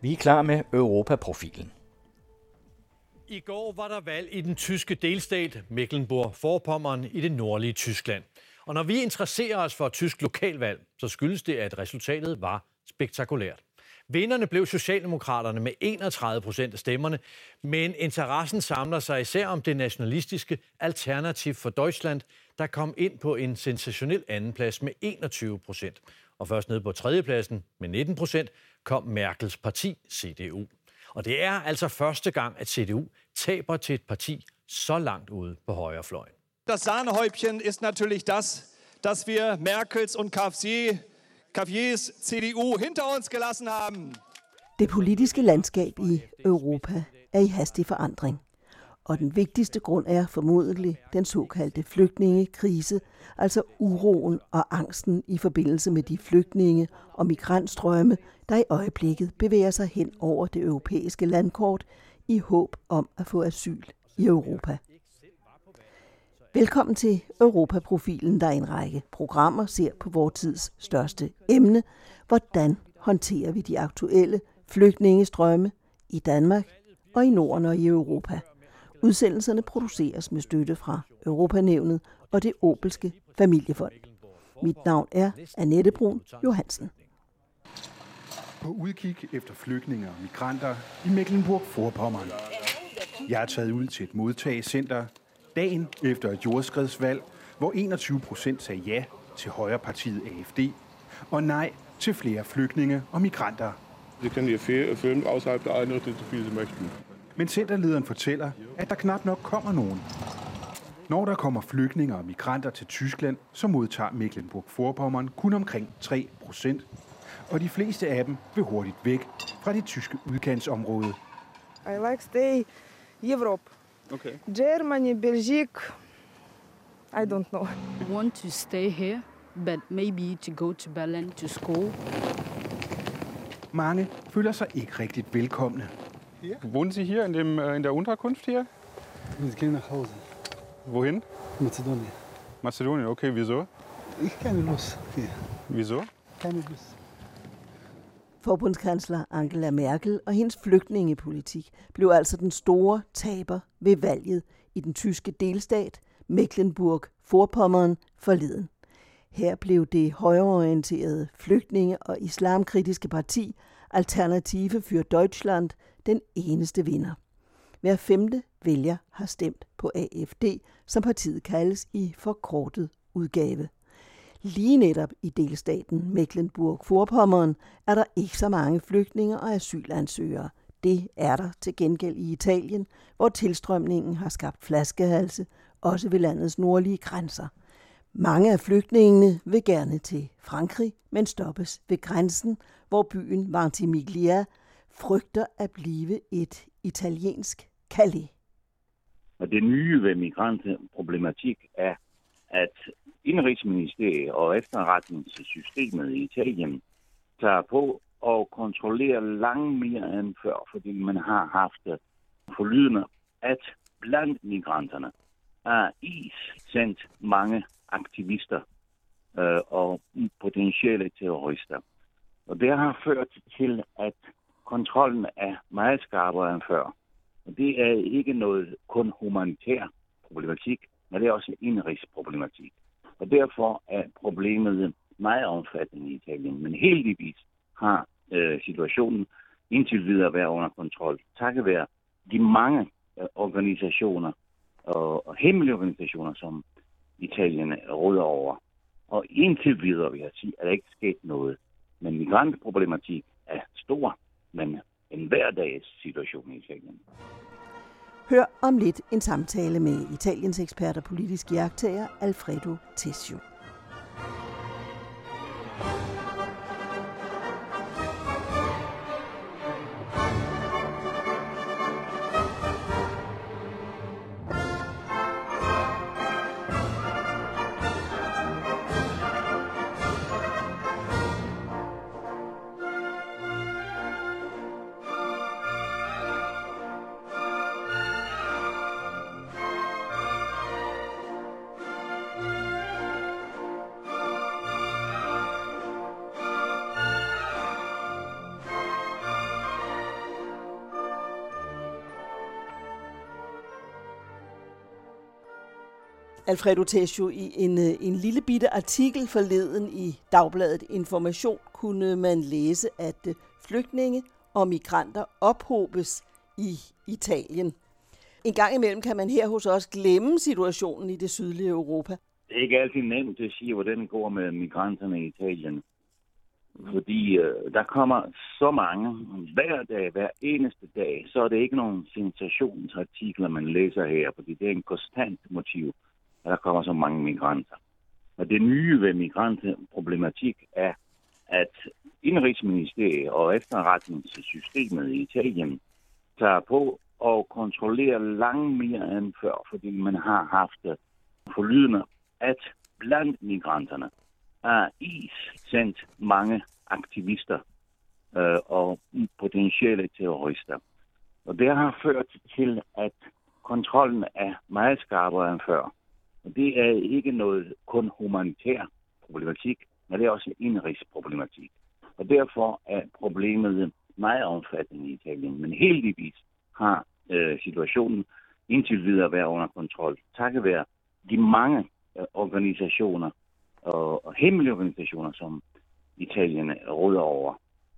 Vi er klar med Europaprofilen. I går var der valg i den tyske delstat Mecklenburg-Vorpommern i det nordlige Tyskland. Og når vi interesserer os for tysk lokalvalg, så skyldes det, at resultatet var spektakulært. Vinderne blev Socialdemokraterne med 31 procent af stemmerne, men interessen samler sig især om det nationalistiske Alternativ for Deutschland, der kom ind på en sensationel andenplads med 21 procent. Og først ned på tredjepladsen med 19 procent kom Merkels parti, CDU. Og det er altså første gang, at CDU taber til et parti så langt ude på højrefløjen. Das Sahnehäubchen ist natürlich das, dass wir Merkels und KfC, KfJs CDU hinter uns gelassen haben. Det politiske landskab i Europa er i hastig forandring. Og den vigtigste grund er formodentlig den såkaldte flygtningekrise, altså uroen og angsten i forbindelse med de flygtninge og migrantstrømme, der i øjeblikket bevæger sig hen over det europæiske landkort i håb om at få asyl i Europa. Velkommen til Europaprofilen, der i en række programmer ser på vores tids største emne. Hvordan håndterer vi de aktuelle flygtningestrømme i Danmark og i Norden og i Europa? Udsendelserne produceres med støtte fra Europanævnet og det Opelske Familiefond. Mit navn er Annette Brun Johansen. På udkig efter flygtninge og migranter i Mecklenburg-Vorpommern. Jeg er taget ud til et modtagecenter dagen efter et jordskredsvalg, hvor 21 procent sagde ja til højrepartiet AFD og nej til flere flygtninge og migranter. Sie können hier filmen außerhalb der Einrichtung, so viel Sie möchten. Men centerlederen fortæller, at der knap nok kommer nogen. Når der kommer flygtninge og migranter til Tyskland, så modtager Mecklenburg-Vorpommern kun omkring 3 procent. Og de fleste af dem vil hurtigt væk fra det tyske udkantsområde. I like stay Europe. Okay. Germany, Belgique. I don't know. want to stay here, but maybe to go to Berlin to school. Mange føler sig ikke rigtigt velkomne. Wohnen Sie hier in, dem, äh, in der Unterkunft hier? Ich gehe nach Hause. Wohin? Mazedonien. Mazedonien, okay, wieso? Ich keine Lust hier. Wieso? Keine Lust. Forbundskansler Angela Merkel og hendes flygtningepolitik blev altså den store taber ved valget i den tyske delstat Mecklenburg-Vorpommern forleden. Her blev det højreorienterede flygtninge- og islamkritiske parti Alternative für Deutschland den eneste vinder. Hver femte vælger har stemt på AFD, som partiet kaldes i forkortet udgave. Lige netop i delstaten Mecklenburg-Vorpommern er der ikke så mange flygtninge og asylansøgere. Det er der til gengæld i Italien, hvor tilstrømningen har skabt flaskehalse, også ved landets nordlige grænser. Mange af flygtningene vil gerne til Frankrig, men stoppes ved grænsen, hvor byen Ventimiglia frygter at blive et italiensk Calais. Og det nye ved migrantproblematik er, at Indrigsministeriet og efterretningssystemet i Italien tager på og kontrollerer langt mere end før, fordi man har haft forlydende, at blandt migranterne er is sendt mange aktivister øh, og potentielle terrorister. Og det har ført til, at kontrollen er meget skarpere end før. Og det er ikke noget kun humanitær problematik, men det er også en indrigsproblematik. Og derfor er problemet meget omfattende i Italien. Men heldigvis har øh, situationen indtil videre været under kontrol. Takket være de mange øh, organisationer og, og hemmelige organisationer, som Italien råder over. Og indtil videre, vil jeg sige, er der ikke sket noget. Men migrantproblematik er stor, men en hverdags situation i Italien. Hør om lidt en samtale med Italiens ekspert og politisk jagttager Alfredo Tessio. Alfredo Tesio, i en, øh, en lille bitte artikel forleden i Dagbladet Information kunne man læse, at øh, flygtninge og migranter ophobes i Italien. En gang imellem kan man her hos os glemme situationen i det sydlige Europa. Det er ikke altid nemt at sige, hvordan det går med migranterne i Italien. Fordi øh, der kommer så mange hver dag, hver eneste dag, så er det ikke nogen sensationsartikler, man læser her, fordi det er en konstant motiv, at der kommer så mange migranter. Og det nye ved migrantproblematik er, at Indrigsministeriet og efterretningssystemet i Italien tager på og kontrollerer langt mere end før, fordi man har haft forlydende, at blandt migranterne er is sendt mange aktivister øh, og potentielle terrorister. Og det har ført til, at kontrollen er meget skarpere end før. Det er ikke noget kun humanitær problematik, men det er også en indrigsproblematik. Og derfor er problemet meget omfattende i Italien. Men heldigvis har øh, situationen indtil videre været under kontrol. Takket være de mange øh, organisationer og, og hemmelige organisationer, som Italien råder over.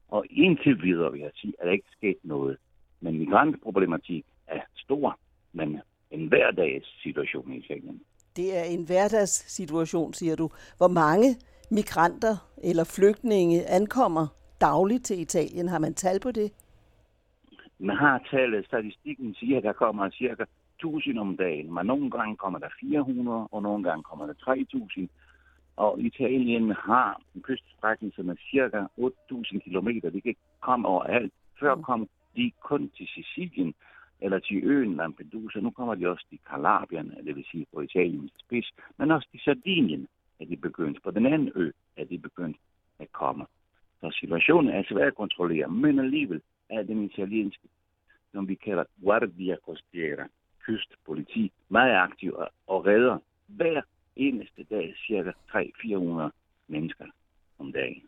Og indtil videre vil jeg sige, at der ikke sket noget. Men migrantproblematik er stor, men en hverdags situation i Italien. Det er en hverdagssituation, siger du. Hvor mange migranter eller flygtninge ankommer dagligt til Italien? Har man tal på det? Man har tallet. Statistikken siger, at der kommer cirka 1000 om dagen, men nogle gange kommer der 400, og nogle gange kommer der 3000. Og Italien har en kyststrækning, som er cirka 8.000 km. De kan komme overalt. Før kom de kun til Sicilien eller til øen Lampedusa. Nu kommer de også til Kalabrien, det vil sige på Italiens spids, men også til Sardinien er de begyndt. På den anden ø er de begyndt at komme. Så situationen er svær at kontrollere, men alligevel er den italienske, som vi kalder Guardia Costiera, kystpoliti, meget aktiv og redder hver eneste dag cirka 300-400 mennesker om dagen.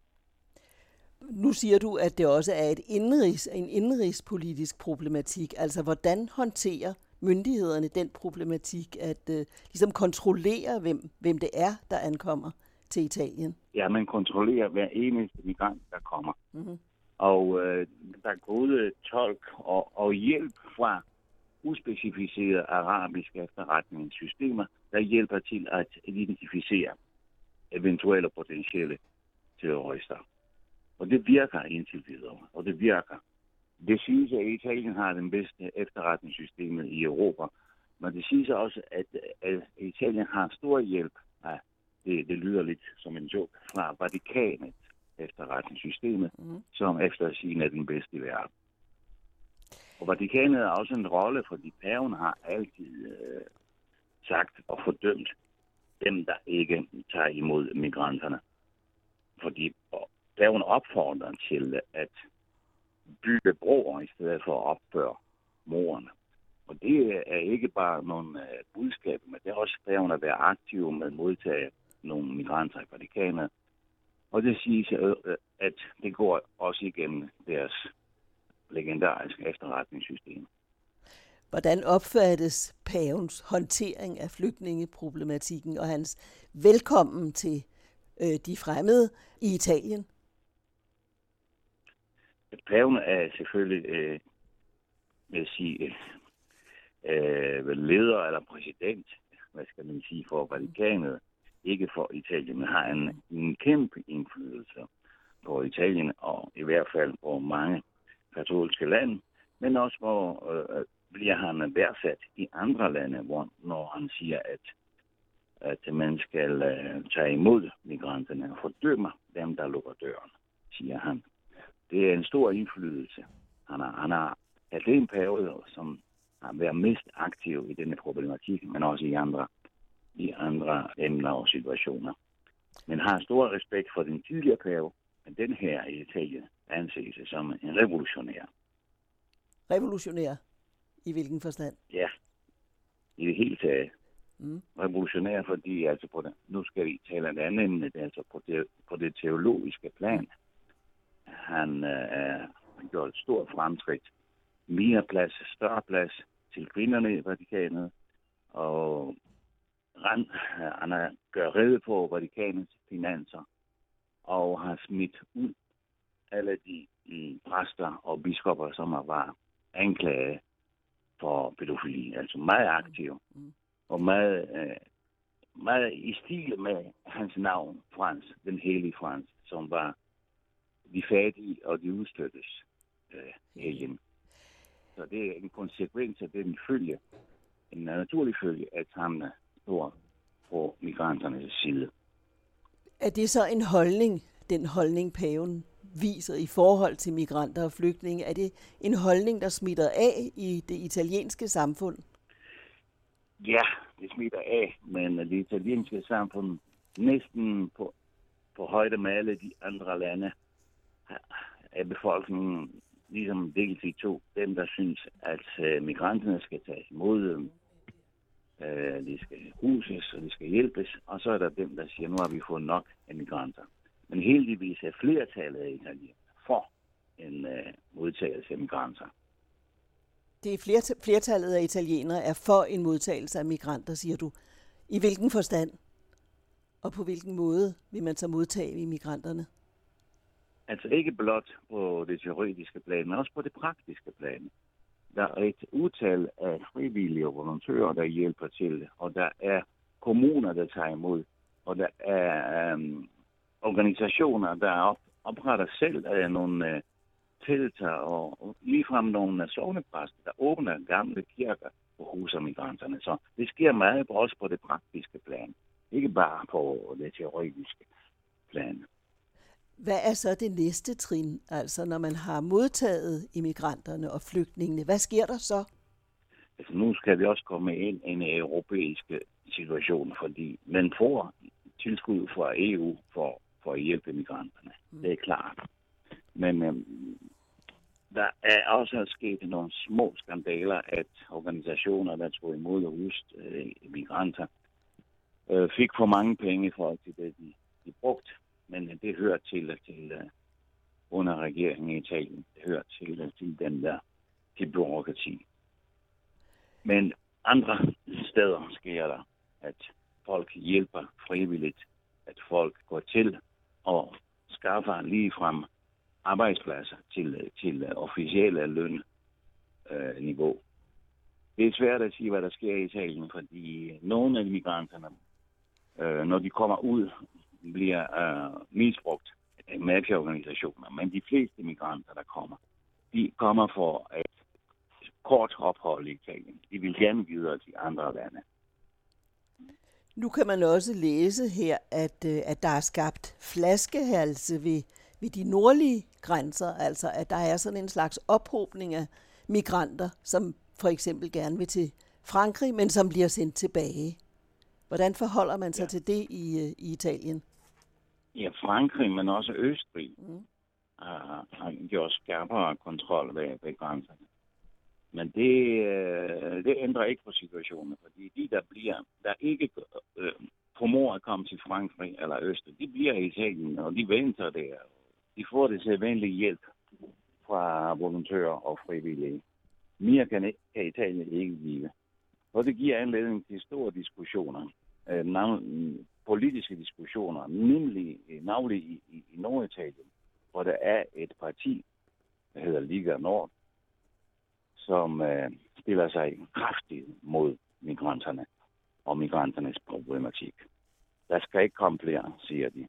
Nu siger du, at det også er et indrigs, en indrigspolitisk problematik. Altså, hvordan håndterer myndighederne den problematik, at uh, ligesom kontrollere, hvem, hvem det er, der ankommer til Italien? Ja, man kontrollerer hver eneste migrant, der kommer. Mm-hmm. Og øh, der er gode tolk og, og hjælp fra uspecificerede arabiske efterretningssystemer, der hjælper til at identificere eventuelle potentielle terrorister. Og det virker indtil videre, og det virker. Det siges, at Italien har den bedste efterretningssystemet i Europa, men det siges også, at, at Italien har stor hjælp af, det, det lyder lidt som en joke, fra Vatikanet efterretningssystemet, mm. som efter sin er den bedste i verden. Og Vatikanet er også en rolle, fordi paven har altid øh, sagt og fordømt dem, der ikke tager imod migranterne. Fordi der er en opfordring til at bygge broer i stedet for at opføre morerne. Og det er ikke bare nogle øh, budskaber, men det er også paven at være aktiv med at modtage nogle migranter i Vatikanet. Og det siges, øh, øh, at det går også igennem deres legendariske efterretningssystem. Hvordan opfattes pavens håndtering af flygtningeproblematikken og hans velkommen til øh, de fremmede i Italien? Paven er selvfølgelig, øh, vil sige, øh, øh, leder eller præsident, hvad skal man sige, for Vatikanet, ikke for Italien, men har en, en kæmpe indflydelse på Italien, og i hvert fald på mange katolske lande, men også hvor øh, øh, bliver han værdsat i andre lande, hvor, når han siger, at, at man skal øh, tage imod migranterne og fordømme dem, der lukker døren, siger han. Det er en stor indflydelse. Han har, han har at det er en periode, som har været mest aktiv i denne problematik, men også i andre, i andre emner og situationer. Men har stor respekt for den tidligere periode, men den her i Italien anses som en revolutionær. Revolutionær? I hvilken forstand? Ja, i det hele taget. Mm. Revolutionær, fordi altså på det, nu skal vi tale en anden emne, altså på det, på det teologiske plan. Han øh, gjort et stort fremskridt. Mere plads, større plads til kvinderne i Vatikanet, og rand, han har gør redde på Vatikanets finanser og har smidt ud alle de mm, præster og biskopper, som har været anklaget for pædofili, altså meget aktiv, og meget, øh, meget i stil med hans navn, Frans, den hellige Frans, som var de fattige og de udstøttes øh, helgen. Så det er en konsekvens af den følge, en naturlig følge, at han står på migranternes side. Er det så en holdning, den holdning paven viser i forhold til migranter og flygtninge? Er det en holdning, der smitter af i det italienske samfund? Ja, det smitter af, men det italienske samfund næsten på, på højde med alle de andre lande er befolkningen ligesom delt i to. Dem, der synes, at øh, migranterne skal tages imod, øh, de skal huses, og de skal hjælpes, og så er der dem, der siger, nu har vi fået nok af migranter. Men heldigvis er flertallet af italienere for en øh, modtagelse af migranter. Det er flert- flertallet af italienere er for en modtagelse af migranter, siger du. I hvilken forstand? Og på hvilken måde vil man så modtage migranterne? Altså ikke blot på det teoretiske plan, men også på det praktiske plan. Der er et utal af frivillige og volontører, der hjælper til, og der er kommuner, der tager imod, og der er øhm, organisationer, der op, opretter selv af nogle øh, tiltag, og, og ligefrem nogle sovnepræster, der åbner gamle kirker og huser migranterne. Så det sker meget også på det praktiske plan, ikke bare på det teoretiske plan. Hvad er så det næste trin, altså når man har modtaget immigranterne og flygtningene? Hvad sker der så? Altså nu skal vi også komme ind i en europæisk situation, fordi man får tilskud fra EU for, for at hjælpe migranterne. Mm. Det er klart. Men øhm, der er også sket nogle små skandaler, at organisationer, der tog imod og øh, migranter, øh, fik for mange penge i forhold til det, de, de brugte men det hører til, til uh, under regeringen i Italien. Det hører til, til den der til byråkrati. Men andre steder sker der, at folk hjælper frivilligt, at folk går til og skaffer ligefrem arbejdspladser til, øh, til øh, officielle lønniveau. Det er svært at sige, hvad der sker i Italien, fordi nogle af migranterne, uh, når de kommer ud bliver øh, mafiaorganisationer, men de fleste migranter, der kommer, de kommer for et kort ophold i Italien. De vil gerne videre til andre lande. Nu kan man også læse her, at, øh, at der er skabt flaskehalse ved, ved de nordlige grænser, altså at der er sådan en slags ophobning af migranter, som for eksempel gerne vil til Frankrig, men som bliver sendt tilbage. Hvordan forholder man sig ja. til det i, øh, i Italien? Ja, Frankrig, men også Østrig mm. har, har gjort skarpere kontrol ved, ved grænserne. Men det, øh, det ændrer ikke på situationen, fordi de, der bliver, der ikke øh, formår at komme til Frankrig eller Østrig, de bliver i Italien, og de venter der. De får det sædvanlige hjælp fra volontører og frivillige. Mere kan, kan Italien ikke give. Og det giver anledning til store diskussioner. Øh, politiske diskussioner, nemlig øh, navnlig i, i, i Norditalien, hvor der er et parti, der hedder Liga Nord, som øh, stiller sig kraftigt mod migranterne og migranternes problematik. Der skal ikke komme flere, siger de.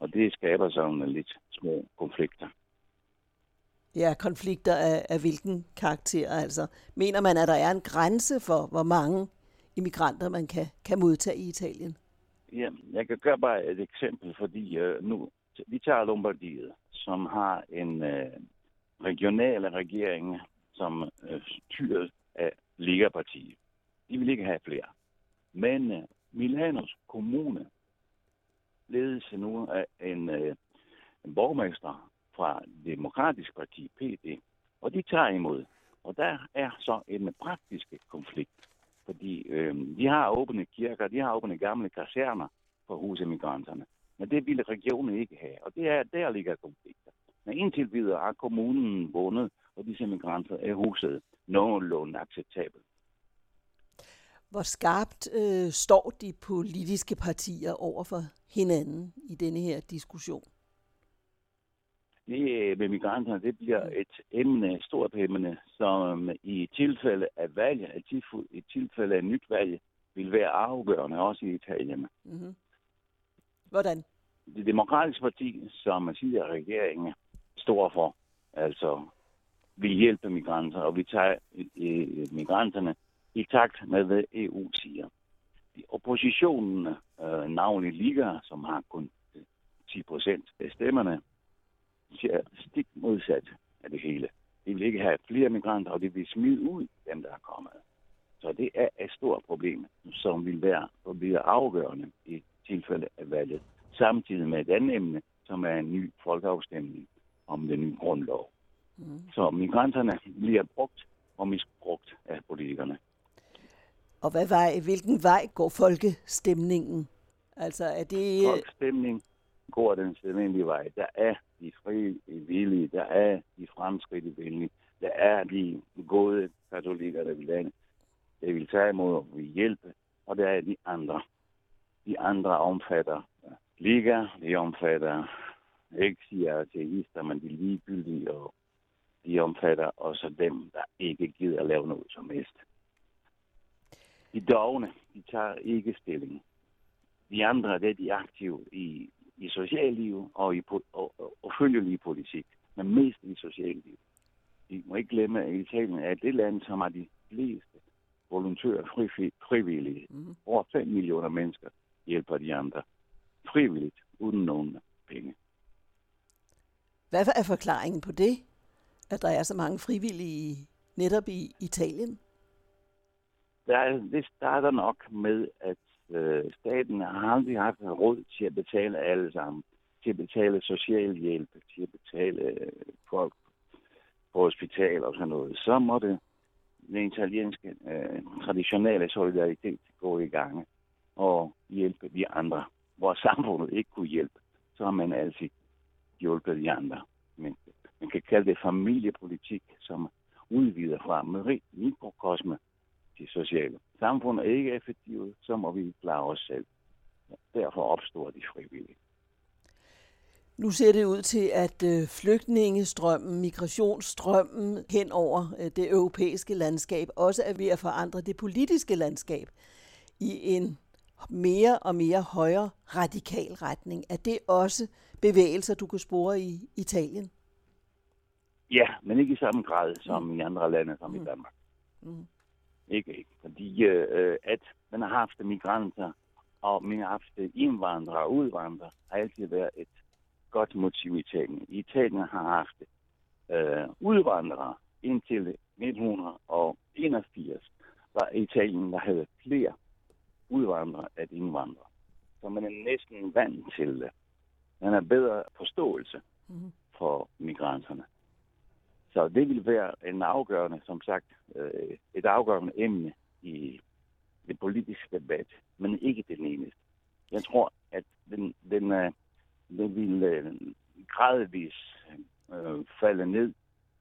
Og det skaber sådan lidt små konflikter. Ja, konflikter af, af hvilken karakter? Altså, mener man, at der er en grænse for, hvor mange immigranter man kan, kan modtage i Italien? Ja, jeg kan gøre bare et eksempel, fordi øh, nu, vi tager Lombardiet, som har en øh, regionale regering, som øh, styret af Liga-partiet. De vil ikke have flere. Men øh, Milanos kommune ledes nu af en, øh, en borgmester fra Demokratisk Parti, PD, og de tager imod. Og der er så en praktisk konflikt fordi øh, de har åbne kirker, de har åbne gamle kaserner for husemigranterne. Men det ville regionen ikke have, og det er, der ligger konflikter. Men indtil videre har kommunen vundet, og disse migranter er huset nogenlunde acceptabelt. Hvor skarpt øh, står de politiske partier over for hinanden i denne her diskussion? Det med migranterne, det bliver et emne, et stort emne, som i tilfælde af valg, i tilfælde af nyt valg, vil være afgørende også i Italien. Mm-hmm. Hvordan? Det demokratiske parti, som siger regeringen står for, altså vil hjælpe migranter, og vi tager øh, migranterne i takt med, hvad EU siger. Oppositionen, øh, navnlig Liga, som har kun 10 procent af stemmerne, siger stik modsat af det hele. De vil ikke have flere migranter, og de vil smide ud dem, der er kommet. Så det er et stort problem, som vil være og bliver afgørende i tilfælde af valget. Samtidig med et andet emne, som er en ny folkeafstemning om den nye grundlov. Mm. Så migranterne bliver brugt og misbrugt af politikerne. Og hvad vej, hvilken vej går folkestemningen? Altså er det... Folkestemning går den sædvanlige vej. Der er de frivillige, der er de fremskridtvillige, der er de gode katolikker, der vil, lande, der vil tage imod og vil hjælpe, og der er de andre. De andre omfatter liga, de omfatter ikke siger ateister, men de ligegyldige, og de omfatter også dem, der ikke gider at lave noget som helst. De dogne, de tager ikke stilling. De andre, det er de aktive i, i socialliv og, i, og, og, og følgelig politik, men mest i socialliv. Vi må ikke glemme, at Italien er det land, som har de fleste volontører fri, frivillige. Mm. Over 5 millioner mennesker hjælper de andre frivilligt, uden nogen penge. Hvad er forklaringen på det, at der er så mange frivillige netop i Italien? Der, det starter nok med, at øh, staten har aldrig haft råd til at betale alle sammen. Til at betale socialhjælp, til at betale øh, folk på hospital og sådan noget. Så måtte den italienske øh, traditionelle solidaritet gå i gang og hjælpe de andre. Hvor samfundet ikke kunne hjælpe, så har man altid hjulpet de andre. Men man kan kalde det familiepolitik, som udvider fra mikrokosme til sociale. Samfundet er ikke effektivt, så må vi klare os selv. Derfor opstår de frivillige. Nu ser det ud til, at øh, flygtningestrømmen, migrationsstrømmen hen over øh, det europæiske landskab også er ved at forandre det politiske landskab i en mere og mere højere radikal retning. Er det også bevægelser, du kan spore i Italien? Ja, men ikke i samme grad som mm. i andre lande, som mm. i Danmark. Mm. Ikke, ikke. Fordi øh, at man har haft migranter, og man har haft indvandrere og udvandrere, har altid været et godt motiv i Italien. Italien har haft øh, udvandrere indtil 1981 var Italien, der havde flere udvandrere af indvandrere. Så man er næsten vant til det. Man har bedre forståelse mm. for migranterne. Så det vil være en afgørende, som sagt, øh, et afgørende emne i det politiske debat, men ikke det eneste. Jeg tror, at den, den, øh, den vil øh, gradvis øh, falde ned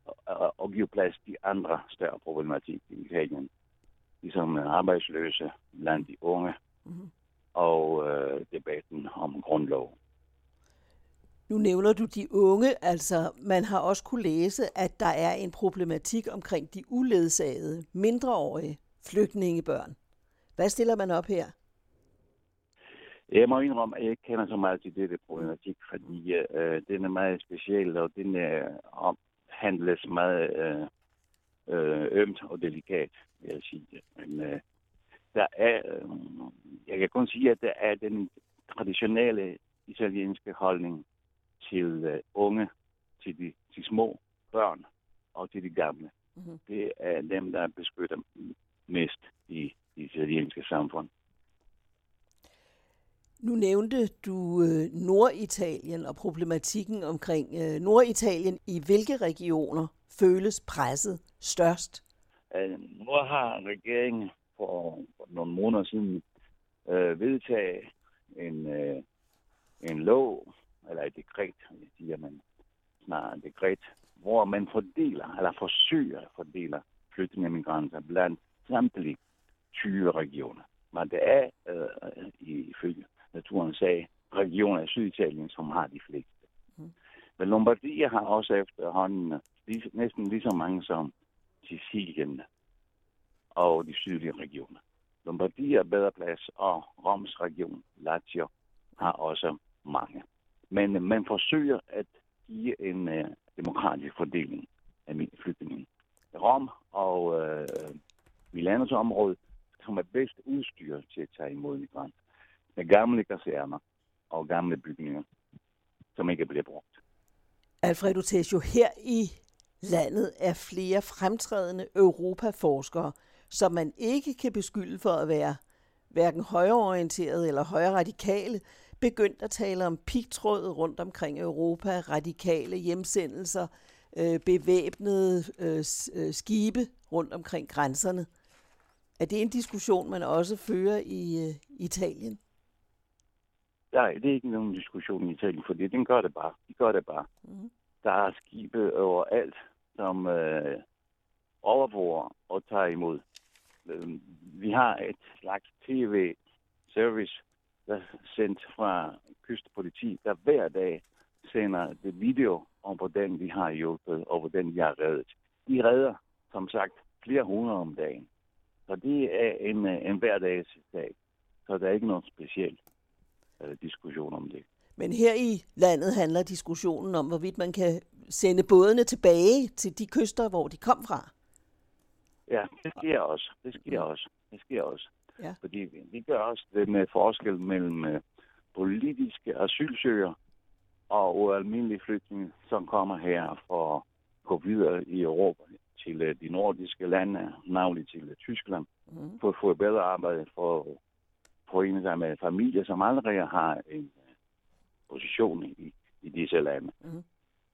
og, og give plads til andre større problematik i Italien, ligesom arbejdsløse blandt de unge mm-hmm. og øh, debatten om grundlov. Nu nævner du de unge, altså man har også kunne læse, at der er en problematik omkring de uledsagede, mindreårige flygtningebørn. Hvad stiller man op her? Jeg må indrømme, at jeg ikke kender så meget til dette problematik, fordi øh, den er meget speciel, og den øh, er, om, handles meget øh, øh, ømt og delikat, vil jeg sige. Men øh, der er, øh, jeg kan kun sige, at der er den traditionelle italienske holdning til øh, unge, til de, de små børn og til de gamle. Mm-hmm. Det er dem, der beskytter mest i det italienske samfund. Nu nævnte du øh, Norditalien og problematikken omkring øh, Norditalien. I hvilke regioner føles presset størst? Øh, nu har regeringen for, for nogle måneder siden øh, vedtaget en, øh, en lov, eller et dekret, siger man snart et dekret, hvor man fordeler, eller forsøger at fordele flygtningemigranter blandt samtlige 20 regioner. Men det er, øh, ifølge naturens sag, regioner i Syditalien, som har de fleste. Mm. Men Lombardiet har også efterhånden lige, næsten lige så mange som Sicilien og de sydlige regioner. Lombardiet er bedre plads, og Roms region, Lazio, har også mange. Men øh, man forsøger at give en øh, demokratisk fordeling af flygtninge. Rom og øh, Milanos område, som er bedst udstyret til at tage imod migranter. Med gamle kaserner og gamle bygninger, som ikke bliver brugt. Alfredo Tessio, her i landet er flere fremtrædende europaforskere, som man ikke kan beskylde for at være hverken højreorienterede eller højradikale, begyndt at tale om pigtråd rundt omkring Europa, radikale hjemsendelser, øh, bevæbnede øh, øh, skibe rundt omkring grænserne. Er det en diskussion, man også fører i øh, Italien? Nej, det er ikke nogen diskussion i Italien, fordi den gør det bare. De gør det bare. Mm. Der er skibe overalt, som øh, overvåger og tager imod. Øh, vi har et slags tv-service, der er sendt fra kystpoliti, der hver dag sender det video om, hvordan de har hjulpet og hvordan de har reddet. De redder, som sagt, flere hundrede om dagen. Så det er en, en hverdagsdag. Så der er ikke noget specielt uh, diskussion om det. Men her i landet handler diskussionen om, hvorvidt man kan sende bådene tilbage til de kyster, hvor de kom fra. Ja, det sker også. Det sker også. Det sker også. Ja. Fordi vi gør også det med forskel mellem uh, politiske asylsøgere og almindelige flygtninge, som kommer her for at gå videre i Europa til uh, de nordiske lande, navnlig til uh, Tyskland, mm. for at få et bedre arbejde, for at forene sig med familier, som allerede har en position i, i disse lande. Mm.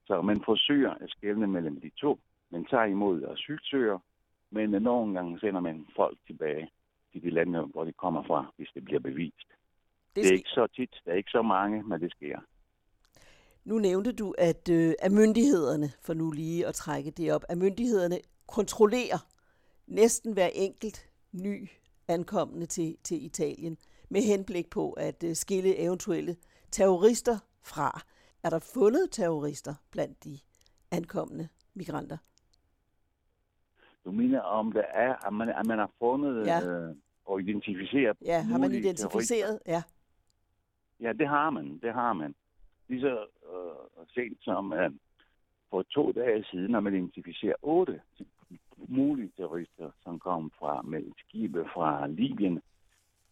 Så man forsøger at skelne mellem de to. Man tager imod asylsøgere, men nogle gange sender man folk tilbage til de lande, hvor de kommer fra, hvis det bliver bevist. Det, det er ikke så tit, der er ikke så mange, men det sker. Nu nævnte du, at, øh, at myndighederne, for nu lige at trække det op, at myndighederne kontrollerer næsten hver enkelt ny ankommende til, til Italien, med henblik på at øh, skille eventuelle terrorister fra. Er der fundet terrorister blandt de ankommende migranter? Du mener, om det er, at man, at man har fundet ja. øh, og identificeret Ja, har man identificeret? Ja. Ja, det har man. Det har man. Lige så øh, sent som øh, for to dage siden har man identificeret otte mulige terrorister, som kom fra med skibe fra Libyen,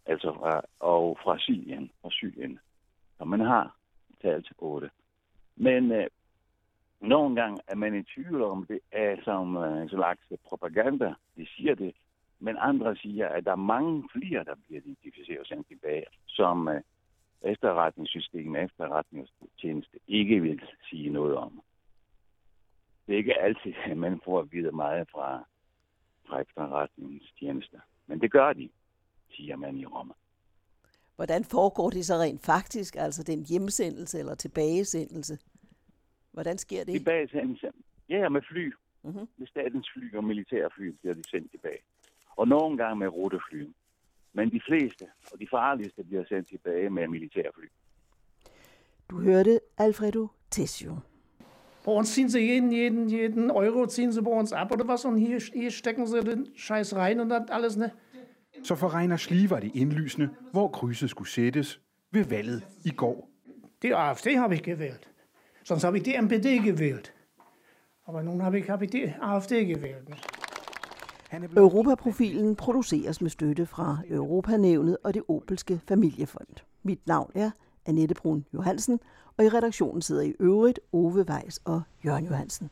altså fra, og fra Syrien, fra Syrien. Så man har talt otte. Men øh, nogle gange er man i tvivl om, det er som øh, en slags propaganda. De siger det. Men andre siger, at der er mange flere, der bliver identificeret og sendt tilbage, som øh, efterretningssystemet, efterretningstjeneste ikke vil sige noget om. Det er ikke altid, at man får at vide meget fra, fra efterretningstjenester. Men det gør de, siger man i Roma. Hvordan foregår det så rent faktisk, altså den hjemsendelse eller tilbagesendelse? Hvordan sker det? Tilbagesendelse? Ja, med fly. Mm-hmm. Med statens fly og militærfly bliver de sendt tilbage. Og nogle gange med rutefly. Men de fleste og de farligste bliver sendt tilbage med militærfly. Du hørte Alfredo Tessio. Bei uns ziehen sie jeden, jeden, jeden Euro ziehen sie bei uns ab oder was und hier, hier stecken sie den Scheiß rein und das alles, ne? Så for Reiner Schlie var det indlysende, hvor krydset skulle sættes ved valget i går. Det AfD habe ich gewählt. Sonst habe ich die MPD gewählt. Aber nun habe ich, habe ich die AfD gewählt. Ne? Europaprofilen produceres med støtte fra Europanævnet og det Opelske Familiefond. Mit navn er Annette Brun Johansen, og i redaktionen sidder i øvrigt Ove Weiss og Jørgen Johansen.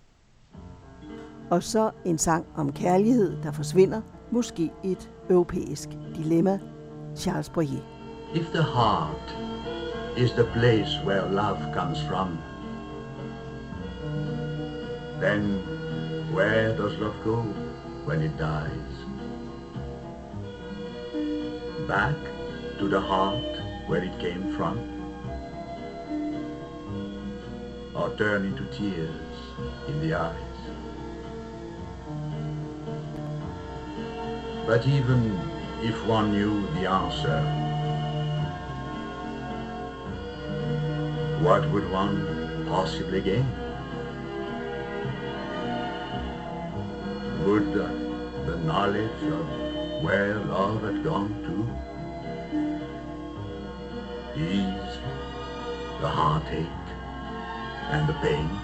Og så en sang om kærlighed, der forsvinder, måske et europæisk dilemma. Charles Boyer. If the heart is the place where love comes from, then where does love go when it dies? Back to the heart where it came from? Or turn into tears in the eyes? But even if one knew the answer? What would one possibly gain? Would the, the knowledge of where love had gone to ease the heartache and the pain?